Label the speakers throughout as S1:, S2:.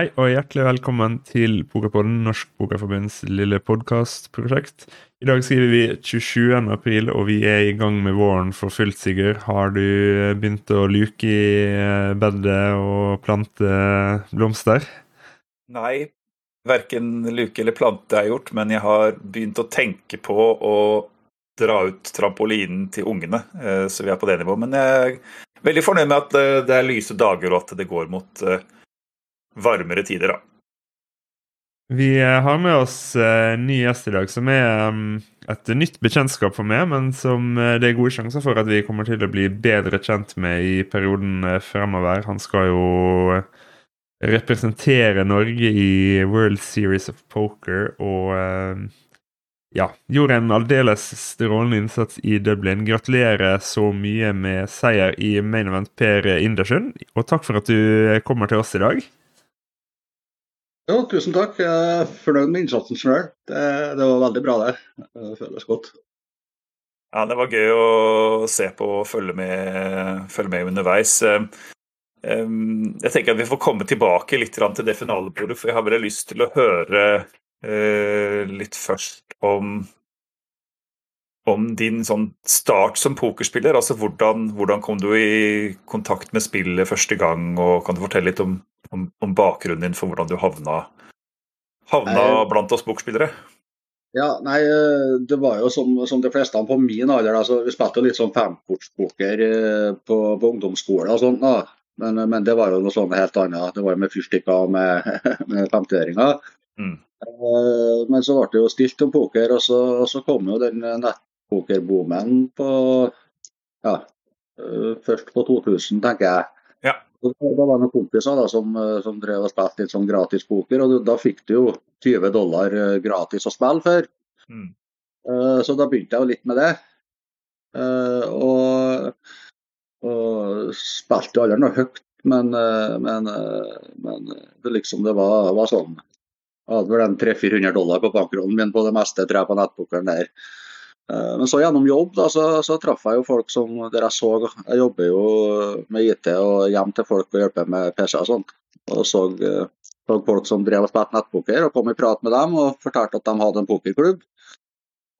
S1: Hei og hjertelig velkommen til Pokerpodden, Norsk Pokerforbunds lille podkastprosjekt. I dag skriver vi 27. april, og vi er i gang med våren for fullt, Sigurd. Har du begynt å luke i bedet og plante blomster?
S2: Nei, verken luke eller plante jeg gjort, men jeg har begynt å tenke på å dra ut trampolinen til ungene, eh, så vi er på det nivået. Men jeg er veldig fornøyd med at eh, det er lyse dager, og at det går mot eh, varmere tider, da.
S1: Vi eh, har med oss en uh, ny gjest i dag, som er um, et nytt bekjentskap for meg, men som uh, det er gode sjanser for at vi kommer til å bli bedre kjent med i perioden uh, fremover. Han skal jo representere Norge i World Series of Poker og ja, gjorde en aldeles strålende innsats i Dublin. Gratulerer så mye med seier i main event, Per Indersund. Og takk for at du kommer til oss i dag.
S3: Jo, tusen takk. Jeg er fornøyd med innsatsen sjøl. Det, det, var veldig bra, det. Det føles godt.
S2: Ja, det var gøy å se på og følge med, følge med underveis. Eh, jeg tenker at vi får komme tilbake litt til det finalebordet, for jeg har bare lyst til å høre eh, litt først om om din sånn start som pokerspiller. altså hvordan, hvordan, kom du i kontakt med spillet første gang? og Kan du fortelle litt om, om, om bakgrunnen din for hvordan du havna, havna nei, blant oss bokspillere?
S3: Ja, nei, eh, Det var jo som, som de fleste på min alder. Altså, vi spilte jo litt sånn femkortspoker eh, på, på ungdomsskole og sånn. da. Men, men, det var jo noe sånn helt annet. Det var jo med fyrstikker og med, med femtiøringer. Mm. Eh, men så ble det jo stilt om poker, og så, og så kom jo den nettpokerboomen på ja, først på 2000, tenker jeg.
S2: Ja.
S3: Da var det noen kompiser da, som, øh, som drev og spilte litt sånn gratis poker, og da fikk du jo 20 dollar øh, gratis å spille for. Mm. Uh, så da begynte jeg jo litt med det. Uh, og, og spilte aldri noe høyt, men, uh, men, men, det liksom det var, var sånn Jeg hadde vel 300-400 dollar på bankrollen min på det meste tror jeg på nettpokeren der. Eh, men så gjennom jobb da, så, så traff jeg jo folk som der jeg så Jeg jobber jo med IT og hjem til folk og hjelper med PC og sånt. Og så, eh, så folk som drev og spilte nettpoker og kom i prat med dem og fortalte at de hadde en pokerklubb.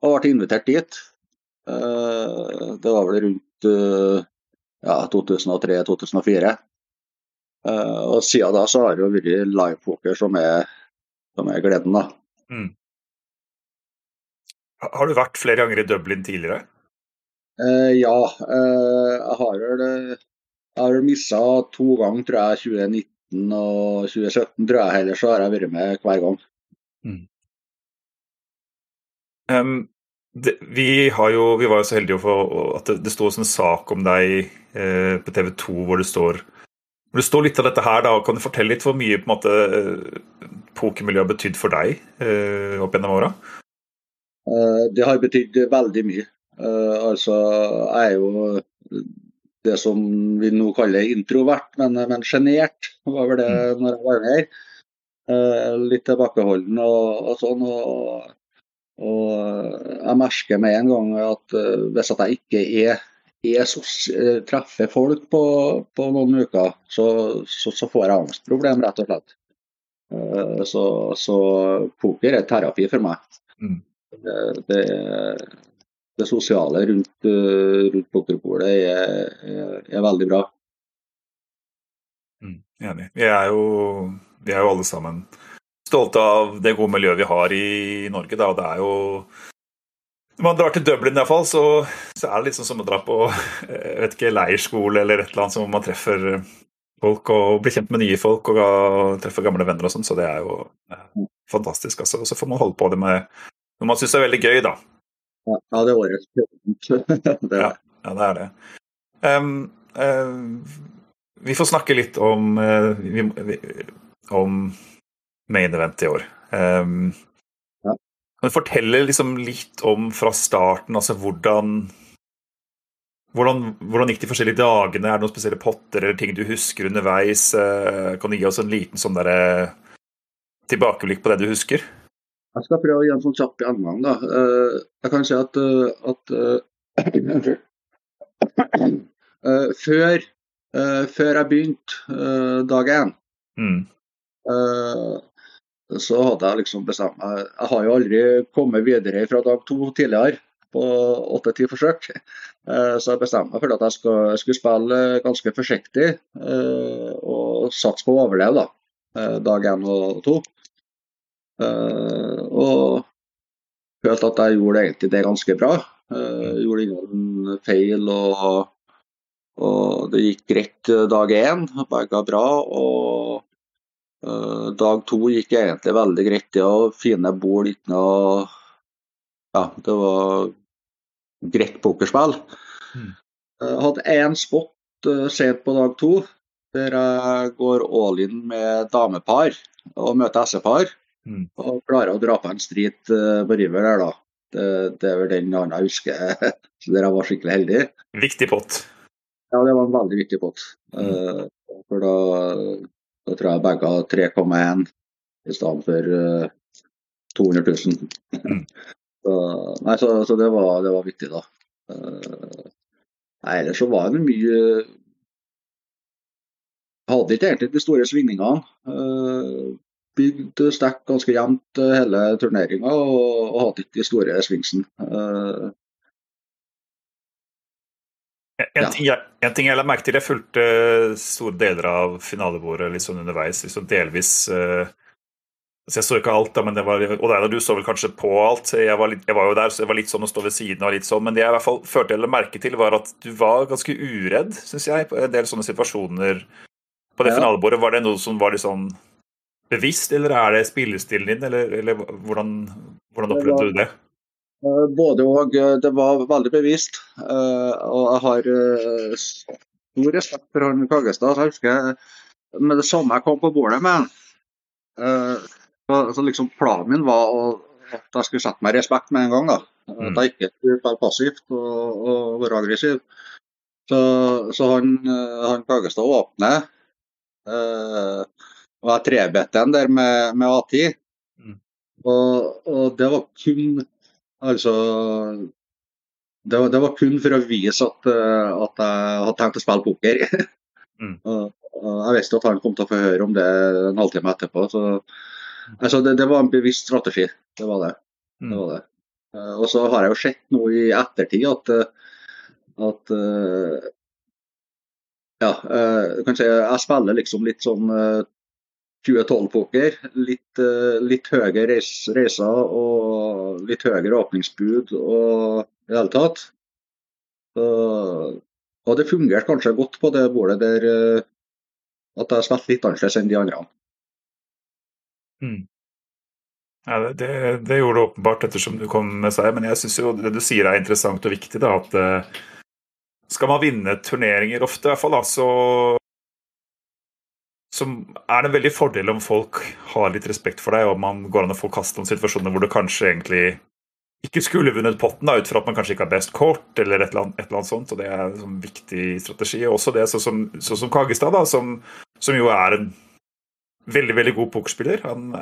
S3: Og ble invitert dit. Eh, det var vel rundt ja, 2003-2004. Og siden da så har det jo vært livepoker som er, som er gleden, da. Mm.
S2: Har du vært flere ganger i Dublin tidligere?
S3: Eh, ja, eh, jeg har vel jeg har missa to ganger, tror jeg. 2019 og 2017, tror jeg. Ellers har jeg vært med hver gang. Mm.
S2: Um, det, vi, jo, vi, var jo så heldige for at det, det sto en sak om deg eh, på TV 2 hvor det står hvor det står litt av dette her. da, Kan du fortelle litt hvor mye på en måte, pokermiljøet har betydd for deg eh, opp gjennom åra?
S3: Eh, det har betydd veldig mye. Eh, altså, jeg er jo det som vi nå kaller introvert, men, men sjenert var vel det mm. når jeg var her. Eh, litt tilbakeholden og, og sånn. Og, og, jeg merker med en gang at hvis at jeg ikke er, er treffer folk på, på, noen uker, så, så, så får jeg angstproblem, rett og slett. Så, så poker er terapi for meg. Mm det, det sosiale rundt, eh, rundt pokerbordet er, er, er, veldig bra.
S2: Mm, enig. Vi er, jo, vi er jo alle sammen stolte av det gode miljøet vi har i Norge. Da. Det er jo Når man drar til Dublin, i hvert fall, så, så er det liksom som å dra på jeg vet ikke, leirskole eller et eller annet, som man treffer folk og blir kjent med nye folk og treffer gamle venner og sånn. Så det er jo fantastisk. altså. Så får man holde på det med som man syns er veldig gøy, da.
S3: Ja, det er årets
S2: det, ja, ja, det er det. Um, uh, vi får snakke litt om, uh, vi, vi, om main event i år. Um, ja. Du fortelle liksom litt om fra starten, altså hvordan hvordan, hvordan, gikk de forskjellige dagene? Er det noen spesielle potter eller ting du husker underveis? Uh, kan du gi oss en liten sånn der, tilbakeblikk på det du husker?
S3: Jeg skal prøve å gi en sånn kjapp gjennomgang. da. Eh, jeg kan si at, eh, at uh, før, uh, før, jeg begynte uh, dag én, mm. så hadde jeg liksom bestemt meg Jeg har jo aldri kommet videre fra dag to tidligere på åtte-ti forsøk. Så jeg bestemte meg for at jeg, skal, jeg skulle spille ganske forsiktig og satse på å overleve da, dag én og to. Og følte at jeg gjorde egentlig det ganske bra. Jeg gjorde ingen feil og og det gikk greit eh, dag én, begge bra. Og uh, dag to gikk egentlig veldig greit. Det var fine bord, ikke noe Ja, det var greit pokerspill. Mm. Jeg hadde én spot uh, sent på dag to, der jeg går all in med damepar og møter S-par. Mm. Og klarer å dra på en strit uh, på river der, da. Det, det er vel den andre jeg husker der jeg var skikkelig heldig.
S2: Viktig pott.
S3: Ja, det var en veldig viktig pott. Mm. Uh, for da, da, tror jeg begge har 3,1 i stedet for uh, 200 000. Mm. så, nei, så, så det, var, det, var, viktig, da. Nei, ellers så var det mye Hadde ikke egentlig de store svingningene. Uh, bygd ganske jevnt hele turneringa og, og hadde ikke de store svingsene. Uh,
S2: en, ja. ting jeg, en, ting jeg, la merke til, jeg fulgte store deler av finalebordet litt sånn underveis. liksom delvis uh, så Jeg så ikke alt, da, men det var, og der, du så vel kanskje på alt. Jeg var, litt, jeg var, jo der, så det var litt sånn å stå ved siden av litt sånn. Men det jeg i hvert fall følte eller merke til, var at du var ganske uredd, syns jeg, på en del sånne situasjoner på det ja. finalebordet. Var det noe som var litt sånn bevisst, eller er det spillestilen din, eller, eller hvordan, hvordan opplevde du det?
S3: Eh, både og. Eh, det var veldig bevisst. Eh, og jeg har stor respekt for han Kagestad. Jeg husker med det samme jeg kom på bordet med så liksom Planen min var at jeg skulle sette meg i respekt med en gang. da. At jeg ikke skulle være passivt og, og være aggressiv. Så, så han, han Kagestad åpner. Og jeg trebet den der med, med A10. Mm. Og, og det var kun Altså det var, det var, kun for å vise at, eh, at jeg hadde tenkt å spille poker. mm. jeg visste at han kom til å få høre om det en halvtime etterpå. Så, altså det, det, var en bevisst strategi. Det var det. Mm. det, var det. Eh, og så har jeg jo sett nå i ettertid at, at eh, ja, du kan si jeg spiller liksom litt sånn 2012-poker. Litt, eh, litt, høyere reiser og litt høyere åpningsbud og i det hele tatt. Og det fungerte kanskje godt på det bordet der eh, at jeg spilte litt annerledes enn de andre.
S2: Mm. Ja, det, det, gjorde det åpenbart ettersom du kom med seg, men jeg syns jo det du sier er interessant og viktig. da, at uh, Skal man vinne turneringer ofte, i hvert fall, da, så så er det en veldig fordel om folk har litt respekt for deg, og man går an å få kast om situasjoner hvor du kanskje egentlig ikke skulle vunnet potten, da, ut fra at man kanskje ikke har best kort, eller et eller annet, et eller annet sånt. og Det er en sånn viktig strategi. Også det sånn som, så som Kagestad, da, som, som, jo er en veldig veldig god pokerspiller. Han,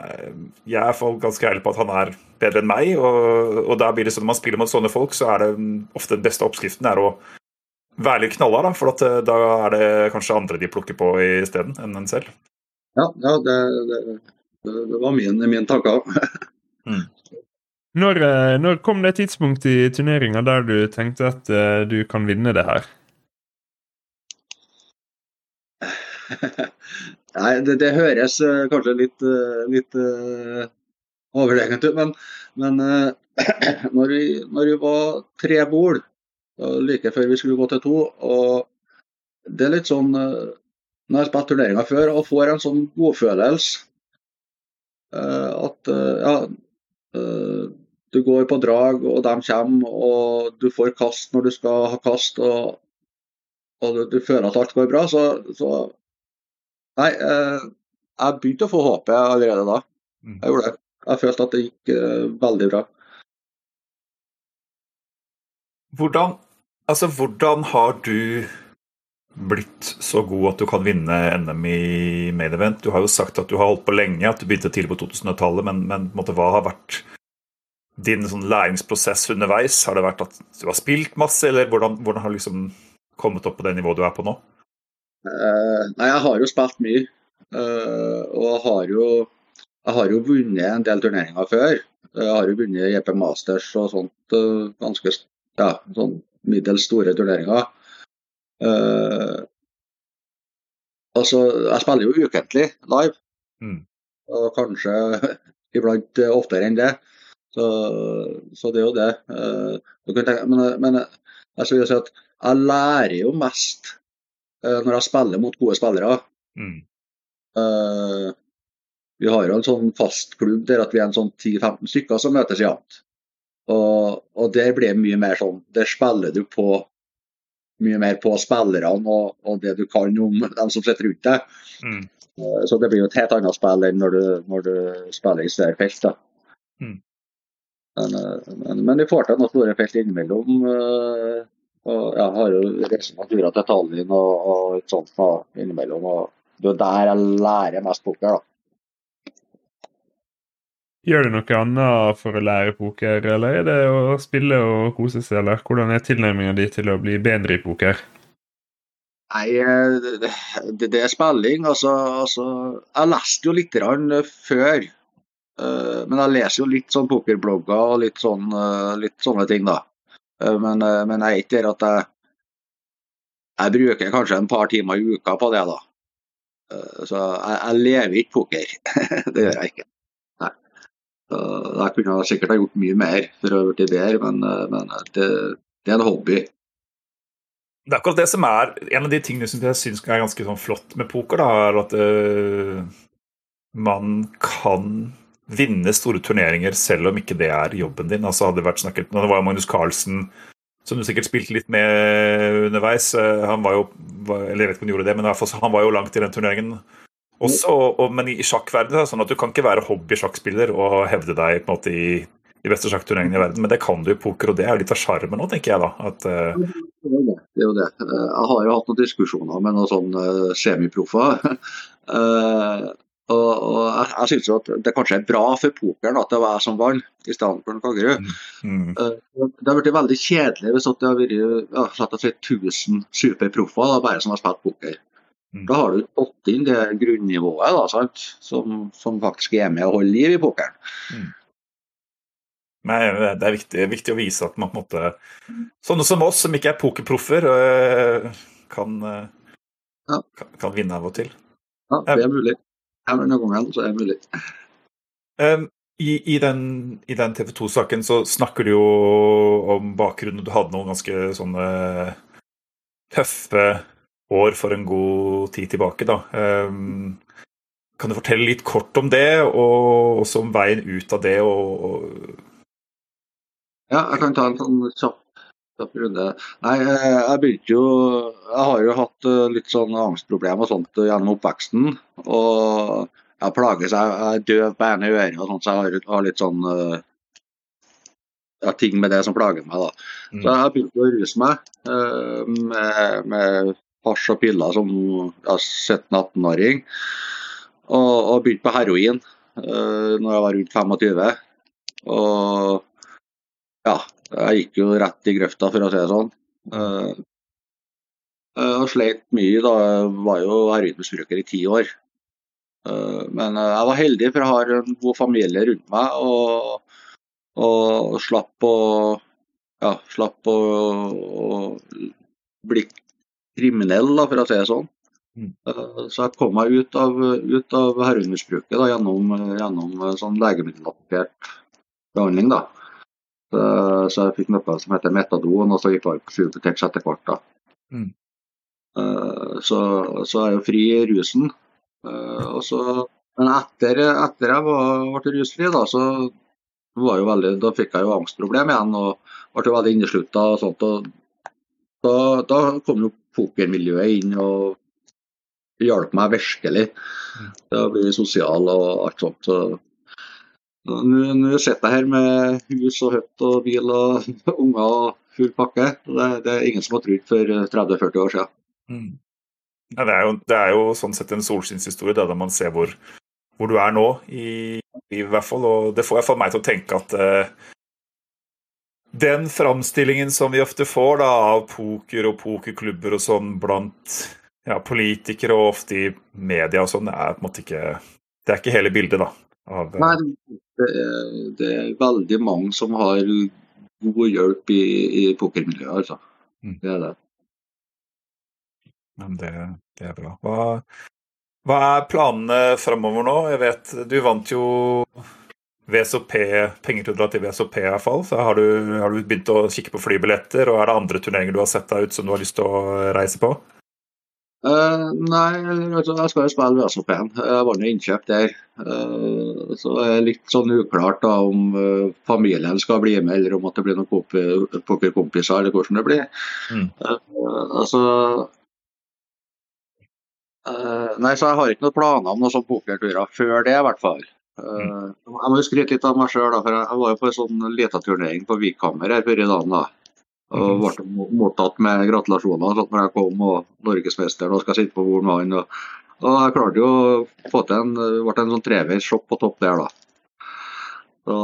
S2: jeg er ganske ærlig på at han er bedre enn meg. og, og der blir det sånn Når man spiller mot sånne folk, så er det ofte den beste oppskriften er å være litt knallhard, da, for at, eh, da er det kanskje andre de plukker på isteden enn en selv.
S3: Ja, ja det, det, det, var min, min tanke òg.
S1: mm. når, eh, når, kom det tidspunkt i turneringa der du tenkte at uh, du kan vinne det her?
S3: Nei, det, det, høres kanskje litt, litt uh, overlegent ut, men, men når, vi, når, vi, var tre bord like før vi skulle gå til to. Og det er litt sånn eh, Når jeg har spilt turneringer før og får en sånn godfølelse eh, at eh, ja, du går på drag, og de kommer, og du får kast når du skal ha kast, og, og du, du, føler at alt går bra, så, så Nei, jeg begynte å få håpet allerede da. Mm. Jeg gjorde det. Jeg følte at det gikk veldig bra.
S2: Hvordan Altså, hvordan har du blitt så god at du kan vinne NM i main event? Du har jo sagt at du har holdt på lenge, at du begynte tidlig på 2000-tallet, men, men måte, hva har vært din sånn, læringsprosess underveis? Har det vært at du har spilt masse, eller hvordan, hvordan har du liksom kommet opp på det nivået du er på nå?
S3: Uh, nei, jeg har jo spilt mye. og jeg har, jo, jeg har jo vunnet en del turneringer før. Jeg har jo vunnet JP Masters og sånt. Ganske ja, sånn middels store turneringer. Altså, jeg spiller jo ukentlig live. Mm. Og kanskje iblant oftere enn det. Så, så det er jo det. Tenke, men, men jeg, si at jeg lærer jo mest uh, når jeg spiller mot gode spillere. Mm. Uh, vi har jo en sånn fast klubb der at vi er en sånn 10-15 stykker som møtes jevnt. Og, og der blir det mye mer sånn Der spiller du på mye mer på spillerne og, og, det du kan om dem som sitter rundt deg. Mm. Uh, så det blir jo et helt annet spill enn når du, når du spiller i større felt. da. Mm. Men, men, men, vi får til noen store felt innimellom. Og jeg har jo reist av turer til Tallinn og, og et sånt da, innimellom. og Det er der jeg lærer mest poker. da.
S1: Gjør du noe annet for å lære poker, eller er det å spille og kose seg, eller hvordan er tilnærminga di til å bli bedre i poker?
S3: Nei, det, det er spilling. Altså, altså, Jeg leste jo litt før. Eh, men jeg leser jo litt sånn pokerblogger og litt, sånn, eh, litt sånne ting, da. Eh, men, eh, men, jeg er ikke der at jeg, jeg bruker kanskje en par timer i uka på det. da. Eh, så jeg, jeg lever ikke poker. det gjør jeg ikke. Så jeg kunne sikkert ha gjort mye mer for å bli bedre, men, men det, det, er en hobby.
S2: Det er akkurat det som er en av de tingene som jeg syns er ganske sånn flott med poker. da, er at uh, man kan vinne store turneringer selv om ikke det er jobben din. Altså hadde det vært snakket, Det var Magnus Carlsen, som du sikkert spilte litt med underveis. Eh, han var jo eller jeg vet ikke om han gjorde det, men han var jo langt i den turneringen også. Og, men i sjakkverdenen sånn at du kan ikke være hobbysjakkspiller og hevde deg på en måte i de beste sjakkturneringene i verden, men det kan du i poker, og det er litt av sjarmen nå, tenker jeg da. At, uh...
S3: det, er det, det, er jo det. Jeg har jo hatt noen diskusjoner med noen sånne semiproffer. uh, Og, og jeg, jeg synes at det kanskje er bra for pokeren at det var jeg som vant, i stedet for Kagerud. Mm. Uh, det har blitt veldig kjedelig hvis det har vært ja, si, 1000 superproffer bare som har spilt poker. Mm. Da har du fått inn det grunnivået da? Som, som, faktisk er med og holder liv i pokeren. Mm.
S2: Nei, det er viktig, viktig, å vise at man på en måte Sånne som oss, som ikke er pokerproffer, øh, kan, øh, ja. kan, kan vinne av og til.
S3: Ja, det er mulig denne gangen, så er det mulig.
S2: Um, i, i, den, den TV 2-saken så snakker du jo om bakgrunnen. Du hadde noen ganske sånne tøffe år for en god tid tilbake, da. Um, kan du fortelle litt kort om det, og også om veien ut av det? Og.
S3: Ja, jeg kan ta en sånn kjapp Nei, jeg begynte jo Jeg har jo hatt eh, litt sånn angstproblemer og sånt gjennom oppveksten. Og jeg plages, jeg er døv på ene øret og sånt, så jeg har, har litt sånn eh, ja, ting med det som plager meg. da. Mm. Så jeg begynte å ruse meg med, med hasj og piller som ja, 17-18-åring. Og, og, begynte på heroin uh, når jeg var rundt 25. Og ja, jeg gikk jo rett i grøfta, for å si det sånn. Uh, og sleit mye. da, Jeg var jo heroinmisbruker i ti år. Uh, men jeg var heldig, for jeg har en god familie rundt meg. Og, og slapp å ja, slapp å, å kriminell, da, for å si det sånn. Mm. Så jeg kom meg ut av, ut av heroinmisbruket gjennom, gjennom sånn legemiddelbasert behandling. da. Så, så, jeg fikk noe som heter metadon, og så gikk jeg på Subutex etter hvert. da. Mm. Uh, så, så er jeg jo fri i rusen. Så, men etter, etter jeg var, ble rusfri, da, så var jo veldig, da fikk jeg jo angstproblem igjen og ble jo veldig inneslutta. og sånt, og da, da kom jo pokermiljøet inn og hjalp meg virkelig til å bli sosial og alt sånt. Så nå sitter jeg her med hus og hytte og bil og unger og full pakke. Det, det, er ingen som har trodd for 30-40 år siden. Mm.
S2: Ja, det, er jo, det, er jo, sånn sett en solskinnshistorie, da, man ser hvor, hvor, du er nå, i, i, hvert fall. Og det får iallfall meg til å tenke at uh, den framstillingen som vi ofte får da, av poker og pokerklubber og sånn blant ja, politikere og ofte i media og sånn, er på en måte ikke Det er ikke hele bildet, da. Av,
S3: Nei, det er, det er, veldig mange som har god hjelp i, i pokermiljøet, altså. Mm. Det er det.
S2: Men det, det er bra. Hva, hva er planene framover nå? Jeg vet du vant jo VSOP, penger til å dra til VSOP i hvert fall. Så har du, har du begynt å kikke på flybilletter, og er det andre turneringer du har sett deg ut som du har lyst til å reise på?
S3: Uh, nei, jeg skal jo spille VSOP-en. Jeg var nå innkjøpt der. Uh, så det er litt sånn uklart da om uh, familien skal bli med, eller om at det blir noen pokerkompiser, eller hvordan det blir. Mm. altså Nei, så jeg har ikke noen planer om noen sånne pokerturer før det, i hvert fall. Mm. Jeg må skryte litt av meg sjøl, for jeg var jo på en sånn liten turnering på Vikhammer her før i dag. da. Og ble mottatt med gratulasjoner sånn når jeg kom og norgesmesteren og skal sitte på bord med han. Og, og, jeg klarte jo å få til en, ble en sånn treveisshop på topp der, da.
S2: Så,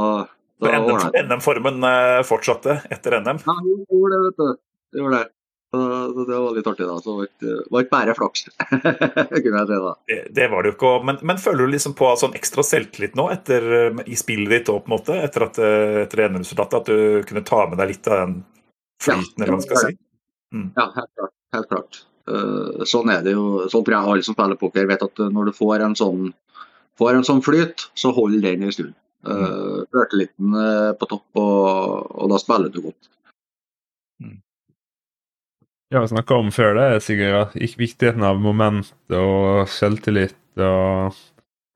S2: NM-formen eh, fortsatte etter NM?
S3: Ja, det gjorde det, vet du. Det gjorde det. Så det var litt artig, da. Så det var ikke bare flaks, kunne jeg si da.
S2: Det, det, var det jo ikke. Men, men føler du liksom på sånn ekstra selvtillit nå etter, i spillet ditt på en måte, etter, at, etter NM-resultatet? At du kunne ta med deg litt av den flyten, eller hva man skal si.
S3: Mm. Ja, helt klart. Helt klart. Uh, sånn er det jo. Sånn tror jeg alle som spiller poker vet at når du får en sånn, får en sånn flyt, så holder den en stund. Uh, Ørteliten uh, på topp, og, og, da spiller du godt.
S1: Ja, vi snakka om før det, Sigurd, viktigheten av moment og selvtillit og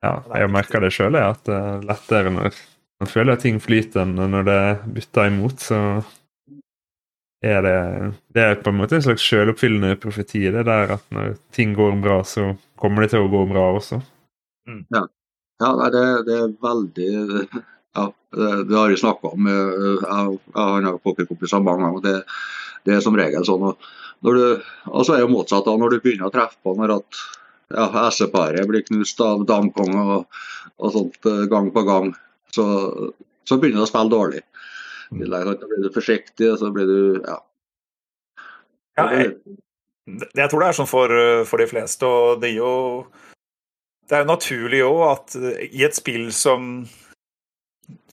S1: Ja, jeg merker det sjøl, at det er lettere når man føler at ting flyter enn når det bytter imot. så er det, det er på en måte en slags selvoppfyllende profeti. Det der at når ting går bra, så kommer det til å gå bra også.
S3: Mm. Ja, ja det, det, er veldig ja, Det har jeg snakka om. Jeg, jeg har pokerkompiser mange ganger. Det, det er som regel sånn. Og så er det motsatt. da, Når du begynner å treffe på når at ja, S-paret blir knust av damkong og, og, sånt eh, gang på gang, så, så begynner du å spille dårlig. Da blir du forsiktig, og så blir du ja.
S2: ja jeg, jeg, tror det er sånn for, for, de fleste, og det er jo Det er jo naturlig òg at i et spill som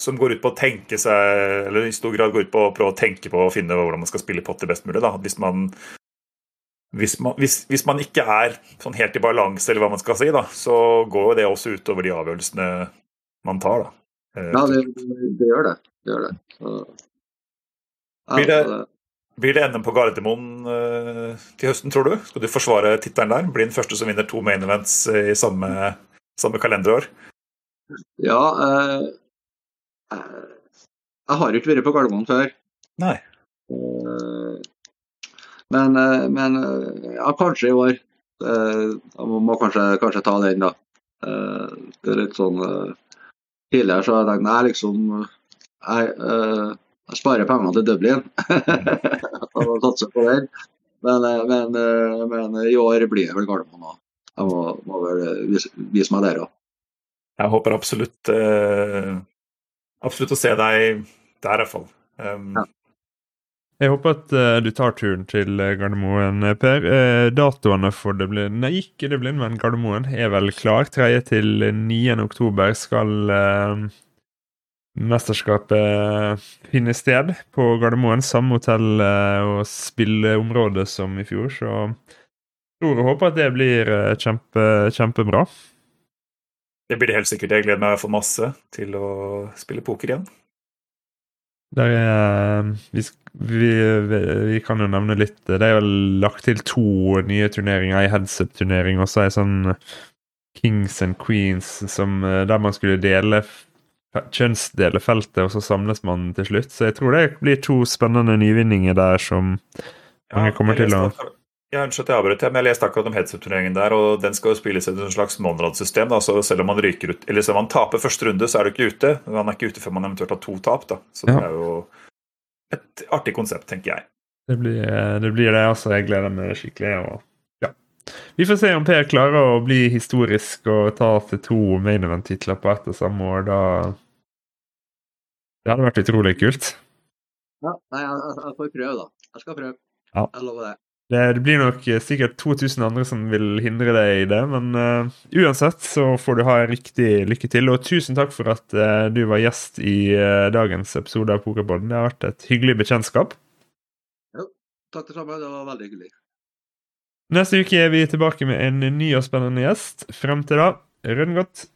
S2: som går ut på å tenke seg, eller i stor grad går ut på å prøve å tenke på å finne hvordan man skal spille potter best mulig. Da. Hvis man hvis man, hvis, hvis man, ikke er sånn helt i balanse, eller hva man skal si, da, så går det også utover de avgjørelsene man tar. Da.
S3: Ja, det, det gjør det gjør det. Så,
S2: ja, blir, det blir det NM på Gardermoen uh, til høsten, tror du? Skal du forsvare tittelen der? Bli den første som vinner to main events i samme, samme kalenderår?
S3: Ja uh, Jeg har ikke vært på Gardermoen før.
S2: Nei.
S3: Uh, men, men ja, kanskje i år. Jeg må, kanskje, kanskje, ta den, da. Det er litt sånn Tidligere så har jeg tenkt liksom jeg, uh, jeg sparer pengene til Dublin og satser på den. Men, eh, men, men, i år blir det vel Gardermoen òg. Jeg må, må, vel vise, vise meg der òg.
S2: Jeg håper absolutt absolutt å se deg der, i hvert fall. Um, ja.
S1: Jeg håper at uh, du tar turen til Gardermoen, Per. Uh, datoene for det blir, nei, ikke det blir, men Gardermoen er vel klar. 3. til 9. oktober skal uh, mesterskapet finne sted på Gardermoen. Samme hotell eh, og spilleområde som i fjor. Så tror og håper at det blir eh, kjempe, kjempebra.
S2: Det blir det helt sikkert. Jeg gleder meg for masse til å spille poker igjen.
S1: Er, vi, vi, vi, kan jo nevne litt Det er jo lagt til to nye turneringer. en headset-turnering og så ei sånn Kings and Queens som, eh, der man skulle dele kjønnsdele feltet, og så samles man til slutt. Så jeg tror det blir to spennende nyvinninger der som mange kommer til å
S2: ja, Unnskyld at jeg avbrøt, men jeg leste akkurat om headset-turneringen der, og den skal jo spilles i et slags Monrad-system. Så selv om man ryker ut, eller selv om man taper første runde, så er du ikke ute. Man er ikke ute før man eventuelt har to tap. da. Så det er jo et artig konsept, tenker jeg.
S1: Det blir det, blir det altså. Jeg gleder meg skikkelig. og vi får se om Per klarer å bli historisk og ta til to main event-titler på ett og samme år. Da Det hadde vært utrolig kult.
S3: Ja, nei, jeg, jeg får prøve, da. Jeg skal prøve. Ja. Jeg lover det.
S1: Det, det, blir nok sikkert 2000 andre som vil hindre deg i det, men uh, uansett så får du ha riktig lykke til. Og tusen takk for at uh, du var gjest i uh, dagens episode av Pokerpodden. Det har vært et hyggelig bekjentskap.
S3: Jo, takk det samme. Det var veldig hyggelig.
S1: Neste uke er vi tilbake med en ny og spennende gjest. Frem til da, rønn godt.